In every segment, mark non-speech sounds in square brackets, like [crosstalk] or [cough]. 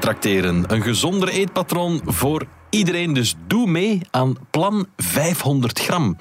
Wij een gezonder eetpatroon voor iedereen. Dus doe mee aan plan 500 gram.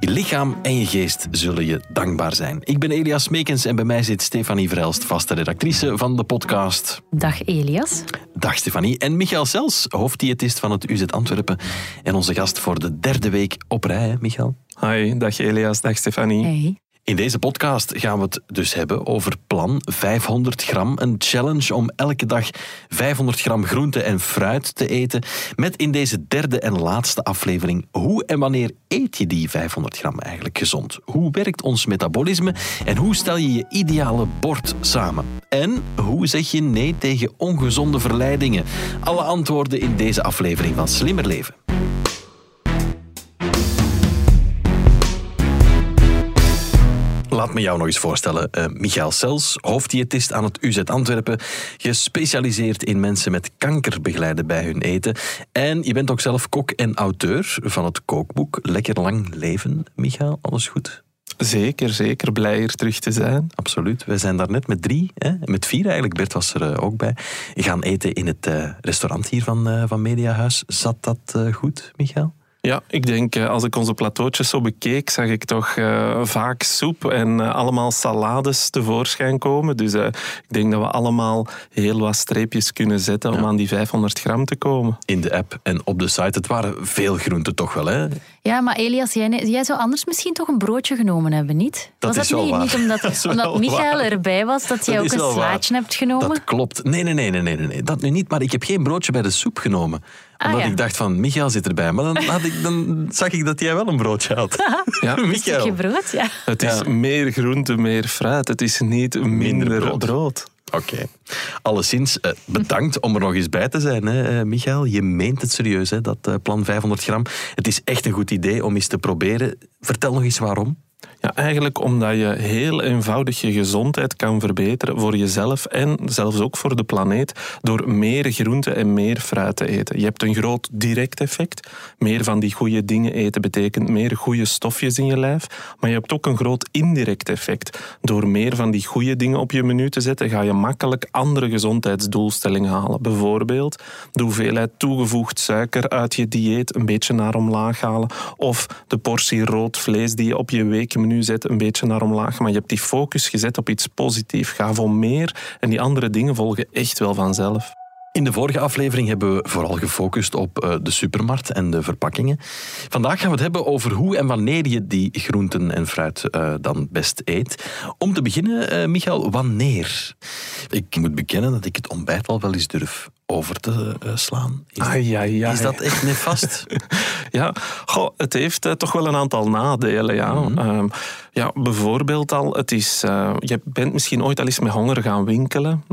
Je lichaam en je geest zullen je dankbaar zijn. Ik ben Elias Meekens en bij mij zit Stefanie Verhelst, vaste redactrice van de podcast. Dag Elias. Dag Stefanie. En Michael Sels, hoofddiëtist van het UZ Antwerpen. En onze gast voor de derde week op rij, hè, Michael? Hi, dag Elias, dag Stefanie. Hey. In deze podcast gaan we het dus hebben over plan 500 gram. Een challenge om elke dag 500 gram groente en fruit te eten. Met in deze derde en laatste aflevering hoe en wanneer eet je die 500 gram eigenlijk gezond? Hoe werkt ons metabolisme en hoe stel je je ideale bord samen? En hoe zeg je nee tegen ongezonde verleidingen? Alle antwoorden in deze aflevering van Slimmer Leven. Laat me jou nog eens voorstellen. Uh, Michael Sels, hoofddiëtist aan het UZ Antwerpen. Gespecialiseerd in mensen met kanker begeleiden bij hun eten. En je bent ook zelf kok en auteur van het kookboek Lekker Lang Leven. Michael, alles goed? Zeker, zeker. Blij hier terug te zijn. Absoluut. We zijn daar net met drie, hè? met vier eigenlijk. Bert was er uh, ook bij. Gaan eten in het uh, restaurant hier van, van Mediahuis. Zat dat goed, Michael? Ja, ik denk als ik onze plateautjes zo bekeek, zag ik toch uh, vaak soep en uh, allemaal salades tevoorschijn komen. Dus uh, ik denk dat we allemaal heel wat streepjes kunnen zetten ja. om aan die 500 gram te komen. In de app en op de site. Het waren veel groenten toch wel, hè? Ja, maar Elias, jij, jij zou anders misschien toch een broodje genomen hebben, niet? Dat was is dat wel niet, waar. niet omdat, [laughs] dat omdat Michael waar. erbij was, dat jij dat ook een slaatje hebt genomen? Dat klopt. Nee, nee, nee, nee, nee, nee, dat nu niet. Maar ik heb geen broodje bij de soep genomen. Omdat ah, ja. ik dacht van, Michael zit erbij. Maar dan, had ik, dan zag ik dat jij wel een broodje had. [laughs] Ja, een stukje brood, ja. Het is ja. meer groente, meer fruit. Het is niet minder, Minder brood. brood. Oké. Okay. Alleszins, uh, bedankt om er nog eens bij te zijn, hè, uh, Michael. Je meent het serieus, hè, dat uh, plan 500 gram. Het is echt een goed idee om eens te proberen. Vertel nog eens waarom. Ja, eigenlijk omdat je heel eenvoudig je gezondheid kan verbeteren voor jezelf en zelfs ook voor de planeet door meer groente en meer fruit te eten. Je hebt een groot direct effect. Meer van die goede dingen eten betekent meer goede stofjes in je lijf. Maar je hebt ook een groot indirect effect. Door meer van die goede dingen op je menu te zetten, ga je makkelijk andere gezondheidsdoelstellingen halen. Bijvoorbeeld de hoeveelheid toegevoegd suiker uit je dieet een beetje naar omlaag halen. Of de portie rood vlees die je op je weekmenu zet een beetje naar omlaag, maar je hebt die focus gezet op iets positiefs. Ga voor meer en die andere dingen volgen echt wel vanzelf. In de vorige aflevering hebben we vooral gefocust op uh, de supermarkt en de verpakkingen. Vandaag gaan we het hebben over hoe en wanneer je die groenten en fruit uh, dan best eet. Om te beginnen, uh, Michael, wanneer? Ik moet bekennen dat ik het ontbijt al wel eens durf over te slaan. Is, dat echt nefast? [laughs] ja, goh, het heeft toch wel een aantal nadelen. Ja. Mm -hmm. um, ja, bijvoorbeeld al, het is, je bent misschien ooit al eens met honger gaan winkelen.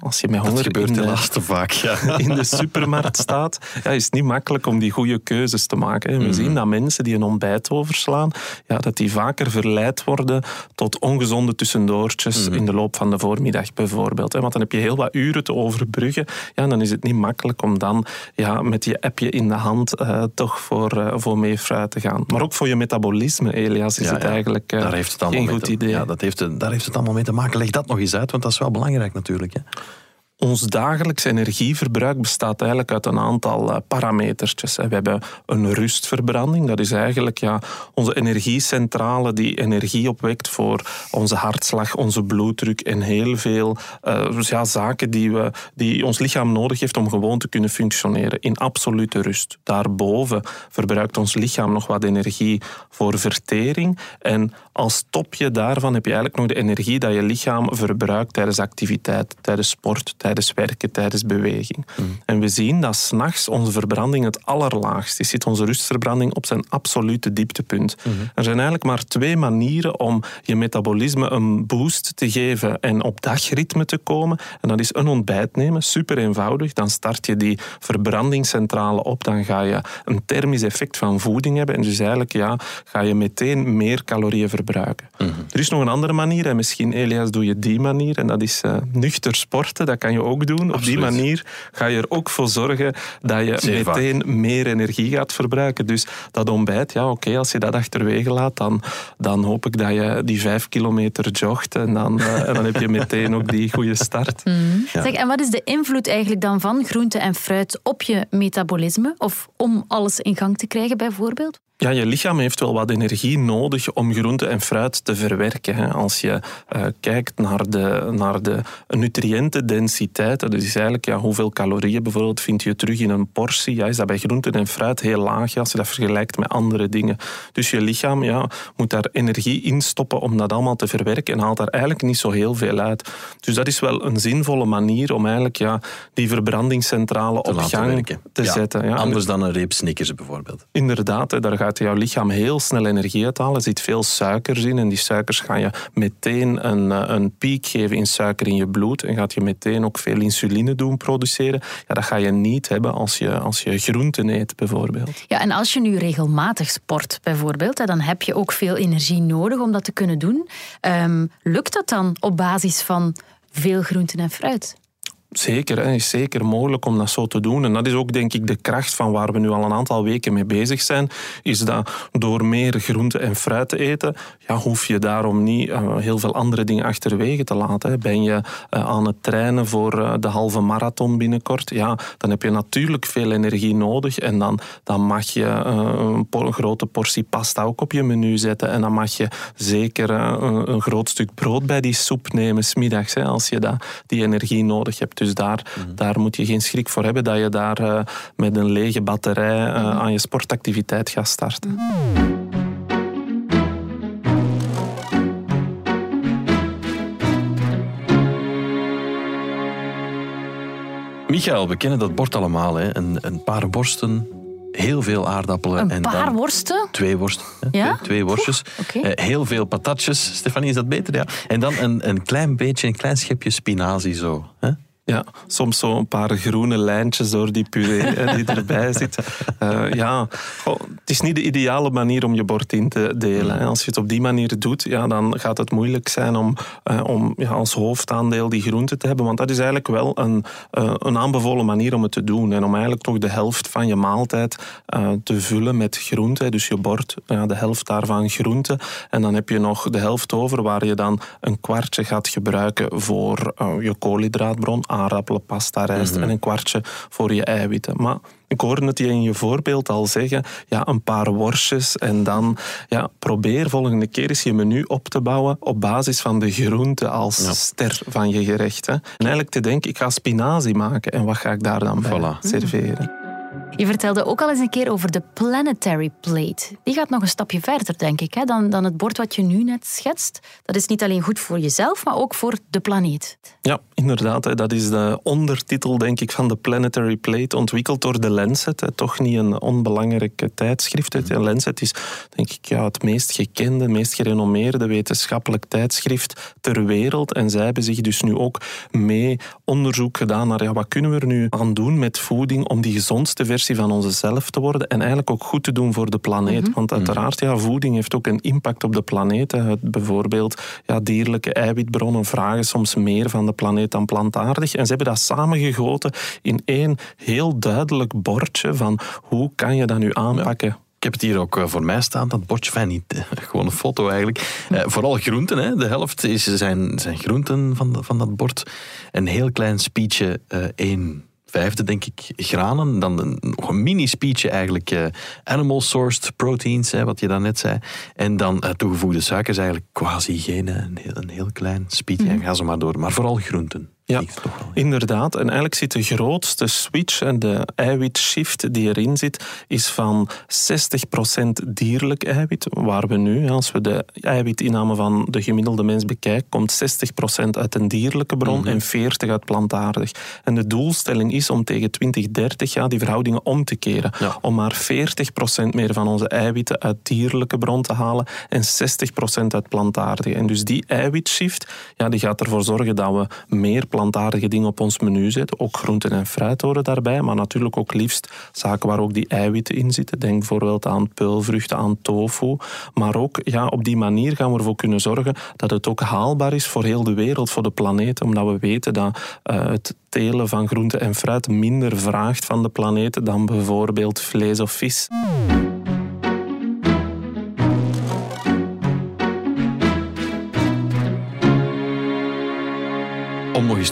als je met honger dat gebeurt in de, helaas te vaak. Ja. [laughs] in de supermarkt staat, ja, is het niet makkelijk om die goede keuzes te maken. We mm -hmm. zien dat mensen die een ontbijt overslaan, ja, dat die vaker verleid worden tot ongezonde tussendoortjes mm -hmm. in de loop van de voormiddag bijvoorbeeld. Want dan heb je heel wat uren te overbruggen. Ja, dan is het niet makkelijk om dan ja, met je appje in de hand uh, toch voor, uh, voor meer fruit te gaan. Maar ook voor je metabolisme, Elias, is ja, het ja. eigenlijk uh, daar heeft het allemaal geen goed te, idee. Ja, dat heeft, daar heeft het allemaal mee te maken. Leg dat nog eens uit, want dat is wel belangrijk natuurlijk. Hè? Ons dagelijks energieverbruik bestaat eigenlijk uit een aantal parametertjes. We hebben een rustverbranding, dat is eigenlijk ja, onze energiecentrale die energie opwekt voor onze hartslag, onze bloeddruk en heel veel uh, ja, zaken die, we, die ons lichaam nodig heeft om gewoon te kunnen functioneren in absolute rust. Daarboven verbruikt ons lichaam nog wat energie voor vertering en als topje daarvan heb je eigenlijk nog de energie dat je lichaam verbruikt tijdens activiteit, tijdens sport, tijdens tijdens werken, tijdens beweging. En we zien dat s'nachts onze verbranding het allerlaagst is. Zit onze rustverbranding op zijn absolute dieptepunt. Er zijn eigenlijk maar twee manieren om je metabolisme een boost te geven en op dagritme te komen. En dat is een ontbijt nemen, super eenvoudig. Dan start je die verbrandingscentrale op. Dan ga je een thermisch effect van voeding hebben. En dus eigenlijk ja, ga je meteen meer calorieën verbruiken. Er is nog een andere manier. En misschien, Elias, doe je die manier. En dat is uh, nuchter sporten. Dat kan je ook doen. Op die manier ga je er ook voor zorgen dat je meteen meer energie gaat verbruiken. Dus dat ontbijt, ja oké, als je dat achterwege laat, dan, dan hoop ik dat je die vijf kilometer jogt. En dan, uh, en dan heb je meteen ook die goede start. [laughs] Mm. Zeg, en wat is de invloed eigenlijk dan van groente en fruit op je metabolisme? Of om alles in gang te krijgen bijvoorbeeld? Ja, je lichaam heeft wel wat energie nodig om groente en fruit te verwerken. Als je uh, kijkt naar de, naar de nutriëntendensiteit, dat is eigenlijk ja, hoeveel calorieën bijvoorbeeld vind je terug in een portie, ja, is dat bij groente en fruit heel laag als je dat vergelijkt met andere dingen. Dus je lichaam ja, moet daar energie in stoppen om dat allemaal te verwerken en haalt daar eigenlijk niet zo heel veel uit. Dus dat is wel een zinvolle manier om eigenlijk ja, die verbrandingscentrale op gang werken. te ja, zetten. Ja. Anders dan een reep Snickers bijvoorbeeld. Inderdaad, daar gaat jouw lichaam heel snel energie uithalen. Er zit veel suikers in en die suikers gaan je meteen een, eh, een piek geven in suiker in je bloed en gaat je meteen ook veel insuline doen produceren. Ja, dat ga je niet hebben als je, als je groenten eet bijvoorbeeld. Ja, en als je nu regelmatig sport bijvoorbeeld, dan heb je ook veel energie nodig om dat te kunnen doen. Um, lukt dat dan op basis van veel groenten en fruit? Zeker, het is zeker mogelijk om dat zo te doen. En dat is ook denk ik de kracht van waar we nu al een aantal weken mee bezig zijn. Is dat door meer groente en fruit te eten, ja, hoef je daarom niet uh, heel veel andere dingen achterwege te laten. Ben je uh, aan het trainen voor uh, de halve marathon binnenkort, ja, dan heb je natuurlijk veel energie nodig. En dan, dan mag je een, grote portie pasta ook op je menu zetten. En dan mag je zeker een, een, groot stuk brood bij die soep nemen, smiddags, hè, als je dat, die energie nodig hebt. Dus daar, mhm. daar moet je geen schrik voor hebben dat je daar uh, met een lege batterij uh, aan je sportactiviteit gaat starten. Mhm. Michael, we kennen dat bord allemaal. Hè? Een, een paar borsten, heel veel aardappelen. Een en paar dan worsten? Twee worsten. Hè? Ja? Twee, twee worstjes. Eh, heel veel patatjes. Stefanie, is dat beter? Ja. En dan een, een klein beetje, een klein schepje spinazie zo. Hè? Ja, soms zo een paar groene lijntjes door die puree die [laughs] erbij zit. Uh, ja, oh, het is niet de ideale manier om je bord in te delen. Als je het op die manier doet, ja, dan gaat het moeilijk zijn om, uh, om ja, als hoofdaandeel die groente te hebben. Want dat is eigenlijk wel een, uh, een aanbevolen manier om het te doen. En om eigenlijk toch de helft van je maaltijd te vullen met groente. Dus je bord, ja, de helft daarvan groente. En dan heb je nog de helft over waar je dan een kwartje gaat gebruiken voor je koolhydraatbron aardappelen, pasta, rijst en een kwartje voor je eiwitten. Maar ik hoorde het je in je voorbeeld al zeggen, ja, een paar worstjes en dan ja, probeer volgende keer eens je menu op te bouwen op basis van de groente als ster van je gerecht. Hè. En eigenlijk te denken, ik ga spinazie maken en wat ga ik daar dan bij Voilà. serveren? Je vertelde ook al eens een keer over de planetary plate. Die gaat nog een stapje verder, denk ik, hè, dan, dan het bord wat je nu net schetst. Dat is niet alleen goed voor jezelf, maar ook voor de planeet. Ja, inderdaad. hè. Dat is de ondertitel, denk ik, van de Planetary Plate, ontwikkeld door de Lancet. hè. Toch niet een onbelangrijk tijdschrift. De Lancet is, denk ik, ja, het meest gekende, meest gerenommeerde wetenschappelijk tijdschrift ter wereld. En zij hebben zich dus nu ook mee onderzoek gedaan naar ja, wat kunnen we er nu aan doen met voeding om die gezondste versie van onszelf te worden en eigenlijk ook goed te doen voor de planeet. Want uiteraard, ja, voeding heeft ook een impact op de planeet. hè. Het, bijvoorbeeld ja, dierlijke eiwitbronnen vragen soms meer van de planeet dan plantaardig. En ze hebben dat samengegoten in één heel duidelijk bordje van hoe kan je dat nu aanpakken. Ik heb het hier ook eh, voor mij staan, dat bordje. Fijn, niet [laughs] gewoon een foto eigenlijk. Eh, vooral groenten, hè. de helft is, zijn, zijn groenten van, van dat bord. Een heel klein speechje, eh één vijfde denk ik granen. Dan een, nog een mini-speechje eigenlijk eh, animal-sourced proteins, hè, wat je daarnet zei. En dan eh, toegevoegde suikers eigenlijk quasi geen, een heel, een heel klein speechje. En ga zo maar door. Maar vooral groenten. Ja, inderdaad. En eigenlijk zit de grootste switch en de eiwitshift die erin zit, is van 60% dierlijk eiwit, waar we nu, als we de eiwitinname van de gemiddelde mens bekijken, komt 60% uit een dierlijke bron mhm. en 40% uit plantaardig. En de doelstelling is om tegen 2030 ja, die verhoudingen om te keren. Om maar 40% meer van onze eiwitten uit dierlijke bron te halen en 60% uit plantaardige. En dus die eiwitshift ja, die gaat ervoor zorgen dat we meer plantaardige dingen op ons menu zetten. Ook groenten en fruit horen daarbij, maar natuurlijk ook liefst zaken waar ook die eiwitten in zitten. Denk bijvoorbeeld aan peulvruchten, aan tofu. Maar ook ja, op die manier gaan we ervoor kunnen zorgen dat het ook haalbaar is voor heel de wereld, voor de planeet. Omdat we weten dat uh, het telen van groenten en fruit minder vraagt van de planeet dan bijvoorbeeld vlees of vis.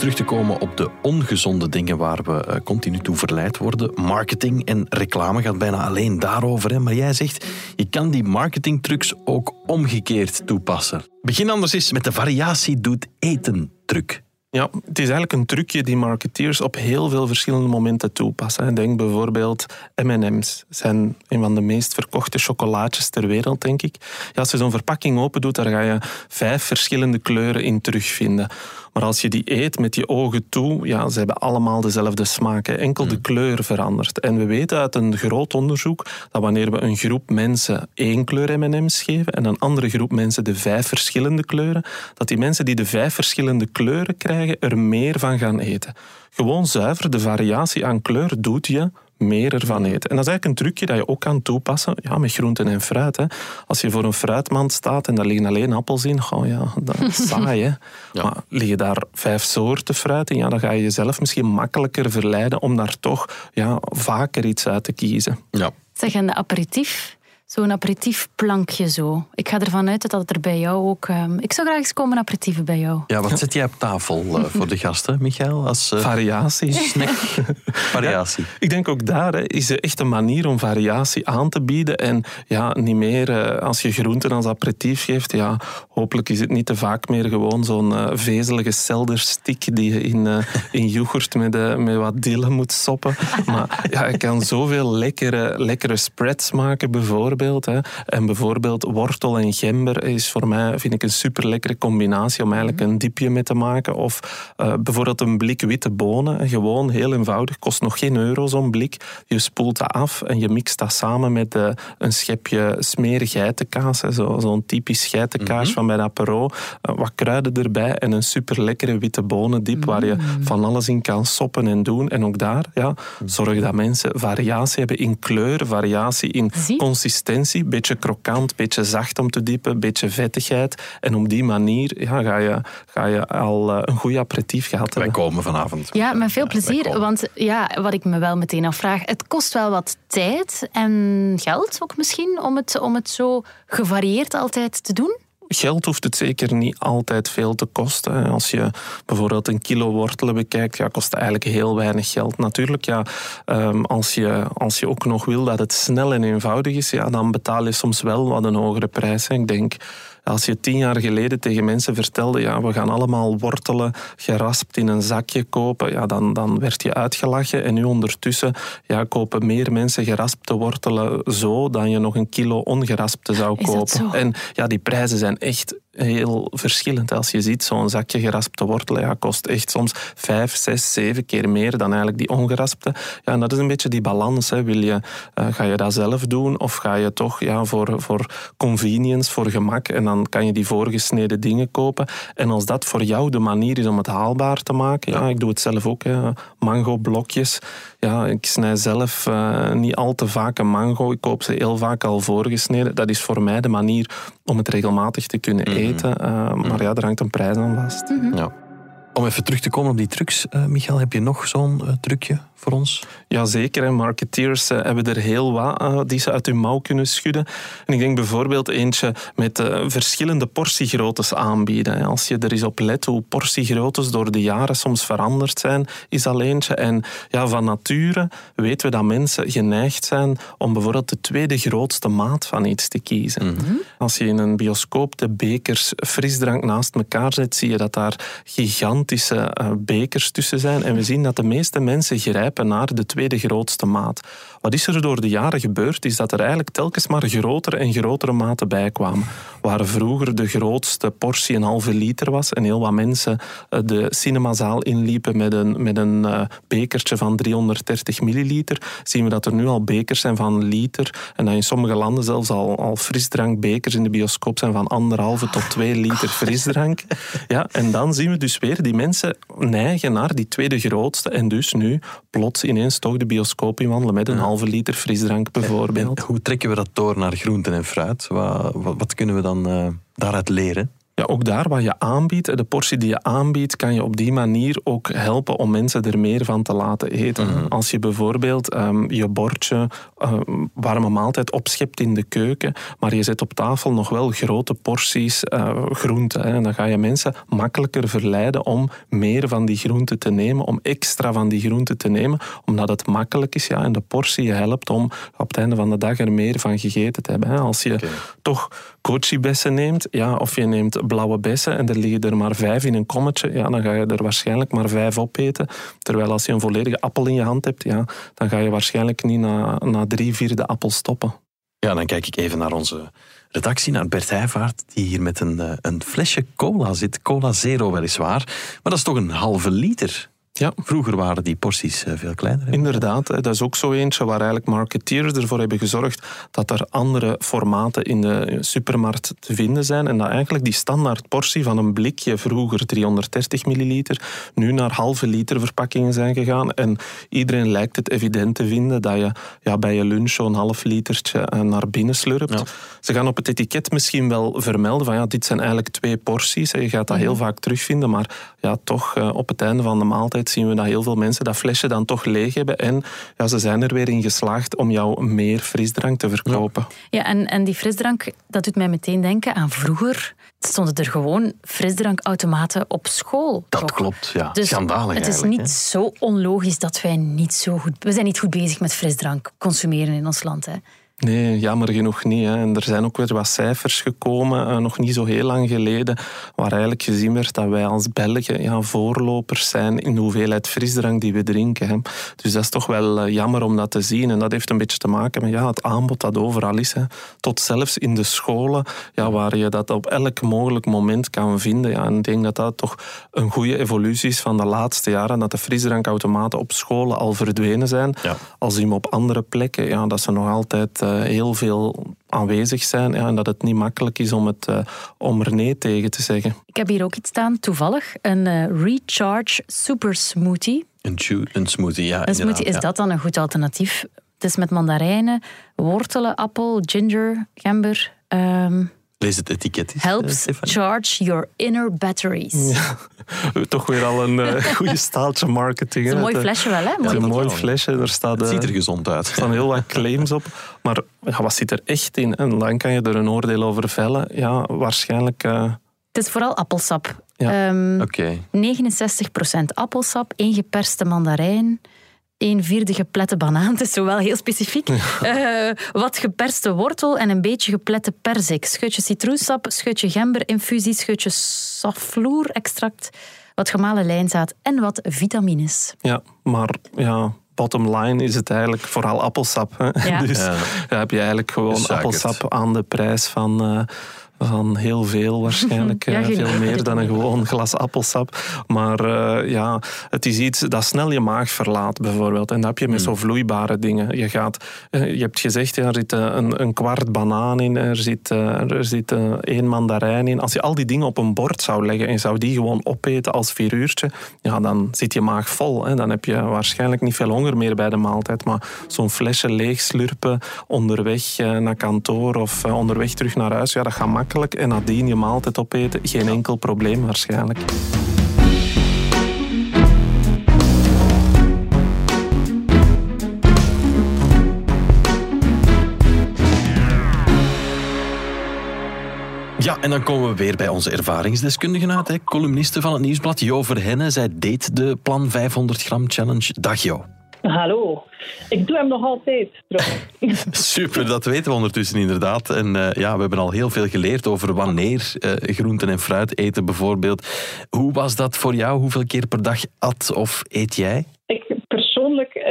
Terug te komen op de ongezonde dingen waar we eh, continu toe verleid worden. Marketing en reclame gaat bijna alleen daarover. Hè? Maar jij zegt, je kan die marketingtrucs ook omgekeerd toepassen. Begin anders eens met de variatie doet eten truc. Ja, het is eigenlijk een trucje die marketeers op heel veel verschillende momenten toepassen. Denk bijvoorbeeld M&M's. zijn een van de meest verkochte chocolaatjes ter wereld, denk ik. Ja, als je zo'n verpakking open doet, daar ga je vijf verschillende kleuren in terugvinden. Maar als je die eet met je ogen toe, ja, ze hebben allemaal dezelfde smaak. Enkel de mm. kleur verandert. En we weten uit een groot onderzoek dat wanneer we een groep mensen één kleur M&M's geven en een andere groep mensen de vijf verschillende kleuren, dat die mensen die de vijf verschillende kleuren krijgen er meer van gaan eten. Gewoon zuiver de variatie aan kleur doet je meer ervan eten. En dat is eigenlijk een trucje dat je ook kan toepassen ja, met groenten en fruit. Hè. Als je voor een fruitmand staat en daar liggen alleen appels in, oh ja, dat is [laughs] saai. Hè. Ja. Maar liggen daar vijf soorten fruit in, ja, dan ga je jezelf misschien makkelijker verleiden om daar toch ja, vaker iets uit te kiezen. Ja. Zeg, en de aperitief? Zo'n aperitiefplankje zo. Ik ga ervan uit dat dat er bij jou ook... Um, ik zou graag eens komen aperitieven bij jou. Ja, wat zet jij op tafel uh, [laughs] voor de gasten, Michael? Als, uh, variatie. Snack. [laughs] variatie. ik denk ook daar hè, is er echt een manier om variatie aan te bieden. En ja, niet meer uh, als je groenten als aperitief geeft. Ja, hopelijk is het niet te vaak meer gewoon zo'n vezelige selderstick die je in, in yoghurt met, met wat dille moet soppen. maar ja, je kan zoveel lekkere, lekkere spreads maken bijvoorbeeld. Hè. En bijvoorbeeld wortel en gember is voor mij, vind ik, een super lekkere combinatie om eigenlijk een diepje mee te maken. Of uh, bijvoorbeeld een blik witte bonen. Gewoon heel eenvoudig, kost nog geen euro zo'n blik. Je spoelt dat af en je mixt dat samen met uh, een schepje smerige geitenkaas. Zo'n zo typisch geitenkaas mm van bij apero. Uh, wat kruiden erbij en een super lekkere witte bonendiep waar je mm. van alles in kan soppen en doen. En ook daar, ja, zorg dat mensen variatie hebben in kleur, variatie in consistentie consistentie, beetje krokant, beetje zacht om te diepen, beetje vettigheid. En op die manier ja, ga, je, ga je al eh, een goed aperitief gehad hebben. Wij komen vanavond. Ja, met veel plezier. Want ja, wat ik me wel meteen afvraag, het kost wel wat tijd en geld ook misschien om het, om het zo gevarieerd altijd te doen? Geld hoeft het zeker niet altijd veel te kosten. Als je bijvoorbeeld een kilo wortelen bekijkt, ja, kost het eigenlijk heel weinig geld. Natuurlijk, ja, ehm, als, je, als je ook nog wil dat het snel en eenvoudig is, ja, dan betaal je soms wel wat een hogere prijs. Ik denk als je tien jaar geleden tegen mensen vertelde, ja, we gaan allemaal wortelen geraspt in een zakje kopen, ja, dan, dan werd je uitgelachen. En nu ondertussen ja, kopen meer mensen geraspte wortelen zo dan je nog een kilo ongeraspte zou kopen. En ja, die prijzen zijn echt heel verschillend. Als je ziet, zo'n zakje geraspte wortelen ja, kost echt soms vijf, zes, zeven keer meer dan eigenlijk die ongeraspte. Ja, en dat is een beetje die balans. Hè. Wil je, uh, ga je dat zelf doen of ga je toch ja, voor, voor convenience, voor gemak en dan kan je die voorgesneden dingen kopen. En als dat voor jou de manier is om het haalbaar te maken, ja, ik doe het zelf ook, mango blokjes. Ja, ik snij zelf uh, niet al te vaak een mango. Ik koop ze heel vaak al voorgesneden. Dat is voor mij de manier om het regelmatig te kunnen eten. Mhm. eten. Uh, maar ja, er hangt een prijs aan vast. Mhm. ja. Om even terug te komen op die trucs, uh, Michael, heb je nog zo'n uh, trucje voor ons? Jazeker, en marketeers uh, hebben er heel wat uh, die ze uit hun mouw kunnen schudden. En ik denk bijvoorbeeld eentje met uh, verschillende portiegroottes aanbieden. Als je er eens op let hoe portiegroottes door de jaren soms veranderd zijn, is al eentje. En ja, van nature weten we dat mensen geneigd zijn om bijvoorbeeld de tweede grootste maat van iets te kiezen. Mm -hmm. Als je in een bioscoop de bekers frisdrank naast elkaar zet, zie je dat daar gigantische bekers tussen zijn. En we zien dat de meeste mensen grijpen naar de tweede grootste maat. Wat is er door de jaren gebeurd, is dat er eigenlijk telkens maar grotere en grotere maten bijkwamen. Waar vroeger de grootste portie een halve liter was en heel wat mensen eh, de cinemazaal inliepen met een, met een uh, bekertje van 330 milliliter, zien we dat er nu al bekers zijn van liter en dat in sommige landen zelfs al, al frisdrankbekers in de bioscoop zijn van anderhalve tot twee liter frisdrank. Ja, en dan zien we dus weer die mensen neigen naar die tweede grootste en dus nu plots ineens toch de bioscoop inwandelen met een halve liter frisdrank bijvoorbeeld. hoe trekken we dat door naar groenten en fruit? Wat, wat, wat kunnen we dan uh, daaruit leren? Ja, ook daar wat je aanbiedt, de portie die je aanbiedt, kan je op die manier ook helpen om mensen er meer van te laten eten. Mm -hmm. Als je bijvoorbeeld um, je bordje um, warme maaltijd opschept in de keuken, maar je zet op tafel nog wel grote porties uh, groenten, hè, dan ga je mensen makkelijker verleiden om meer van die groenten te nemen, om extra van die groenten te nemen, omdat het makkelijk is ja, en de portie je helpt om op het einde van de dag er meer van gegeten te hebben. Hè. Als je okay. toch kochi-bessen neemt, ja, of je neemt blauwe bessen en er liggen er maar vijf in een kommetje, ja, dan ga je er waarschijnlijk maar vijf opeten. Terwijl als je een volledige appel in je hand hebt, ja, dan ga je waarschijnlijk niet na, na drie vierde appel stoppen. Ja, dan kijk ik even naar onze redactie, naar Bert Heijvaart, die hier met een, een flesje cola zit. Cola Zero weliswaar, maar dat is toch een halve liter? Ja. Vroeger waren die porties veel kleiner. Inderdaad, dat is ook zo eentje waar eigenlijk marketeers ervoor hebben gezorgd dat er andere formaten in de supermarkt te vinden zijn en dat eigenlijk die standaard portie van een blikje vroeger 330 milliliter nu naar halve liter verpakkingen zijn gegaan en iedereen lijkt het evident te vinden dat je ja, bij je lunch zo'n half litertje naar binnen slurpt. Ja. Ze gaan op het etiket misschien wel vermelden van ja, dit zijn eigenlijk twee porties. Je gaat dat heel vaak terugvinden, maar ja, toch op het einde van de maaltijd zien we dat heel veel mensen dat flesje dan toch leeg hebben. En ja, ze zijn er weer in geslaagd om jou meer frisdrank te verkopen. Ja, en, en die frisdrank, dat doet mij meteen denken aan vroeger. Stonden er gewoon frisdrankautomaten op school. Dat toch? klopt, ja. Dus Schandalig Het is eigenlijk, niet hè? zo onlogisch dat wij niet zo goed... We zijn niet goed bezig met frisdrank consumeren in ons land. Hè. Nee, jammer genoeg niet. Hè. En er zijn ook weer wat cijfers gekomen, uh, nog niet zo heel lang geleden, waar eigenlijk gezien werd dat wij als Belgen ja, voorlopers zijn in de hoeveelheid frisdrank die we drinken. Hè. Dus dat is toch wel uh, jammer om dat te zien. En dat heeft een beetje te maken met ja, het aanbod dat overal is. Hè. Tot zelfs in de scholen, ja, waar je dat op elk mogelijk moment kan vinden. Ja. En ik denk dat dat toch een goede evolutie is van de laatste jaren, dat de frisdrankautomaten op scholen al verdwenen zijn. Ja. Al zien we op andere plekken ja, dat ze nog altijd uh, heel veel aanwezig zijn ja, en dat het niet makkelijk is om, het, uh, om er nee tegen te zeggen. Ik heb hier ook iets staan, toevallig, een uh, Recharge Super Smoothie. Een, smoothie, ja. Een smoothie, is ja. dat dan een goed alternatief? Het is met mandarijnen, wortelen, appel, ginger, gember... Um, Lees het etiket eens. Helps uh, charge your inner batteries. Ja, [laughs] toch weer al een uh, [laughs] goede staaltje marketing. Het is een mooi flesje wel, hè? Het is een mooi flesje. Er staat, het ziet er gezond uit. Er staan heel wat claims op. Maar ja, wat zit er echt in? En dan kan je er een oordeel over vellen. Ja, waarschijnlijk... Uh... Het is vooral appelsap. Ja. Um, okay. 69% appelsap, één geperste mandarijn... Een vierde geplette banaan, [laughs] het is zo wel heel specifiek. Uh, wat geperste wortel en een beetje geplette perzik. Scheutje citroensap, scheutje gember-infusie, scheutje safloer-extract, wat gemalen lijnzaad en wat vitamines. Ja, maar ja, bottom line is het eigenlijk vooral appelsap. Hè? Ja. [laughs] Dus Ja. ja, heb je eigenlijk gewoon appelsap aan de prijs van... eh, van heel veel waarschijnlijk. [laughs] Ja, eh, veel meer dan een gewoon glas appelsap. Maar eh, ja, het is iets dat snel je maag verlaat, bijvoorbeeld. En dat heb je met zo vloeibare dingen. Je, gaat, eh, je hebt gezegd, ja, er zit een, een kwart banaan in, er zit, er zit één mandarijn in. Als je al die dingen op een bord zou leggen en je zou die gewoon opeten als vier uurtje, ja, dan zit je maag vol. Hè. Dan heb je waarschijnlijk niet veel honger meer bij de maaltijd. Maar zo'n flesje leeg slurpen onderweg naar kantoor of onderweg terug naar huis, ja, dat gaat makkelijk makkelijk en nadien je maaltijd opeten, geen enkel probleem waarschijnlijk. Ja, en dan komen we weer bij onze ervaringsdeskundigen uit. Hè. Columniste van het nieuwsblad Jo Verhennen. Zij deed de Plan 500 Gram Challenge. Dag Jo. Hallo. Ik doe hem nog altijd. [laughs] Super, dat weten we ondertussen inderdaad. En uh, ja, we hebben al heel veel geleerd over wanneer uh, groenten en fruit eten bijvoorbeeld. Hoe was dat voor jou? Hoeveel keer per dag at of eet jij? Ik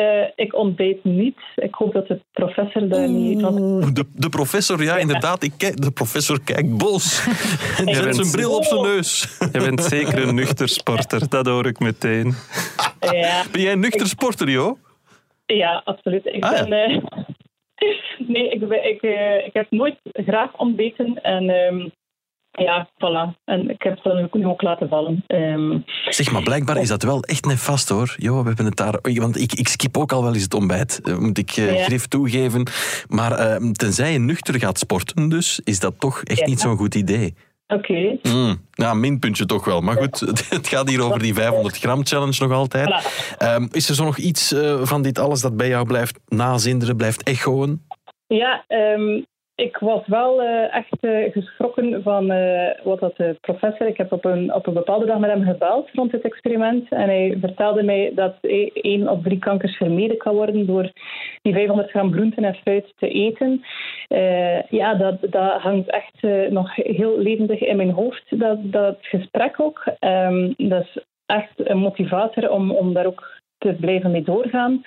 uh, ik ontbijt niet. Ik hoop dat de professor daar niet... Oeh, de, de professor, ja, inderdaad. Ik kijk, de professor kijkt bos. [laughs] en zet zijn bril op zijn neus. Je bent zeker een nuchter [laughs] sporter, dat hoor ik meteen. Ja. Ben jij een nuchter sporter, joh? Ja, absoluut. Ik Ah, ja. ben... eh, [laughs] nee, ik, ben, ik, eh, ik heb nooit graag ontbeten. En ehm, ja, voilà. En ik heb het nu ook laten vallen. Ehm, Zeg, maar blijkbaar is dat wel echt nefast hoor. Jo, we hebben het daar... Want ik, ik skip ook al wel eens het ontbijt, eh, moet ik Ja. grif toegeven. Maar eh, tenzij je nuchter gaat sporten dus, is dat toch echt Ja. niet zo'n goed idee. Oké. Mm, ja, minpuntje toch wel. Maar goed, [laughs] het gaat hier over die 500 gram challenge nog altijd. Voilà. Ehm, is er zo nog iets eh, van dit alles dat bij jou blijft nazinderen, blijft echoen? Ja, ehm, ik was wel eh, echt eh, geschrokken van eh, wat dat de professor. Ik heb op een, op een bepaalde dag met hem gebeld rond het experiment. En hij vertelde mij dat e- één op drie kankers vermeden kan worden door die 500 gram groenten en fruit te eten. Ja, dat, dat hangt echt nog heel levendig in mijn hoofd, dat, dat gesprek ook. Ehm, dat is echt een motivator om, om daar ook te blijven mee doorgaan.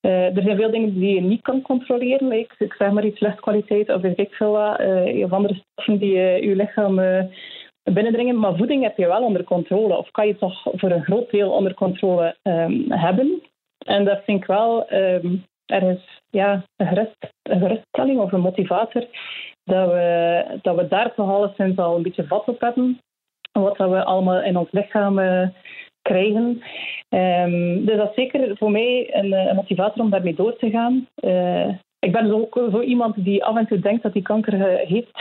Eh, er zijn veel dingen die je niet kan controleren. Ik, ik zeg maar iets luchtkwaliteit of weet ik veel eh, of andere stoffen die eh, je lichaam eh, binnendringen. Maar voeding heb je wel onder controle. Of kan je toch voor een groot deel onder controle ehm, hebben. En dat vind ik wel ehm, ergens ja, een, gerust, geruststelling of een motivator. Dat we, dat we daar toch alleszins al een beetje vat op hebben. Wat we allemaal in ons lichaam krijgen. Ehm, dus dat is zeker voor mij een, eh, een motivator om daarmee door te gaan. Eh, ik ben ook zo iemand die af en toe denkt dat hij kanker eh, heeft.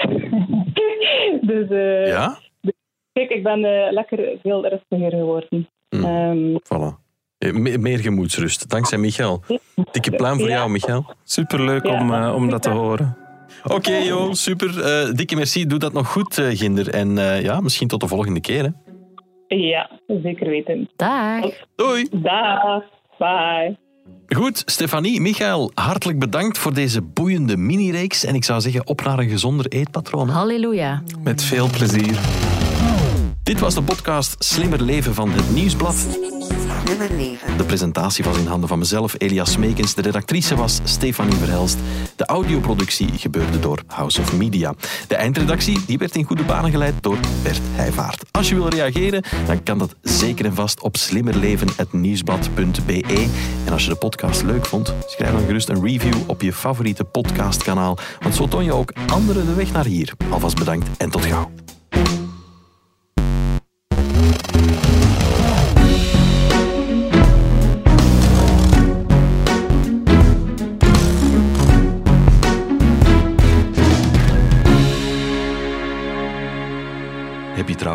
[laughs] dus eh, Ja? kijk, ik ben eh, lekker veel rustiger geworden. Mm. Ehm, Voilà. Me- meer gemoedsrust, dankzij Michael. Dikke pluim voor Ja. jou, Michael. Superleuk Ja. om, om dat te horen. Oké, joh, super. Eh, dikke merci. Doe dat nog goed, Ginder. En eh, ja, misschien tot de volgende keer. Hè. Ja, zeker weten. Dag. Doei. Dag, bye. Goed, Stefanie, Michael, hartelijk bedankt voor deze boeiende mini-reeks. En ik zou zeggen, op naar een gezonder eetpatroon. hè. Halleluja. Met veel plezier. Dit was de podcast Slimmer Leven van het Nieuwsblad. De presentatie was in handen van mezelf, Elias Meekens. De redactrice was Stefanie Verhelst. De audioproductie gebeurde door House of Media. De eindredactie die werd in goede banen geleid door Bert Heijvaart. Als je wil reageren, dan kan dat zeker en vast op slimmerleven.nieuwsblad.be. En als je de podcast leuk vond, schrijf dan gerust een review op je favoriete podcastkanaal. Want zo toon je ook anderen de weg naar hier. Alvast bedankt en tot gauw.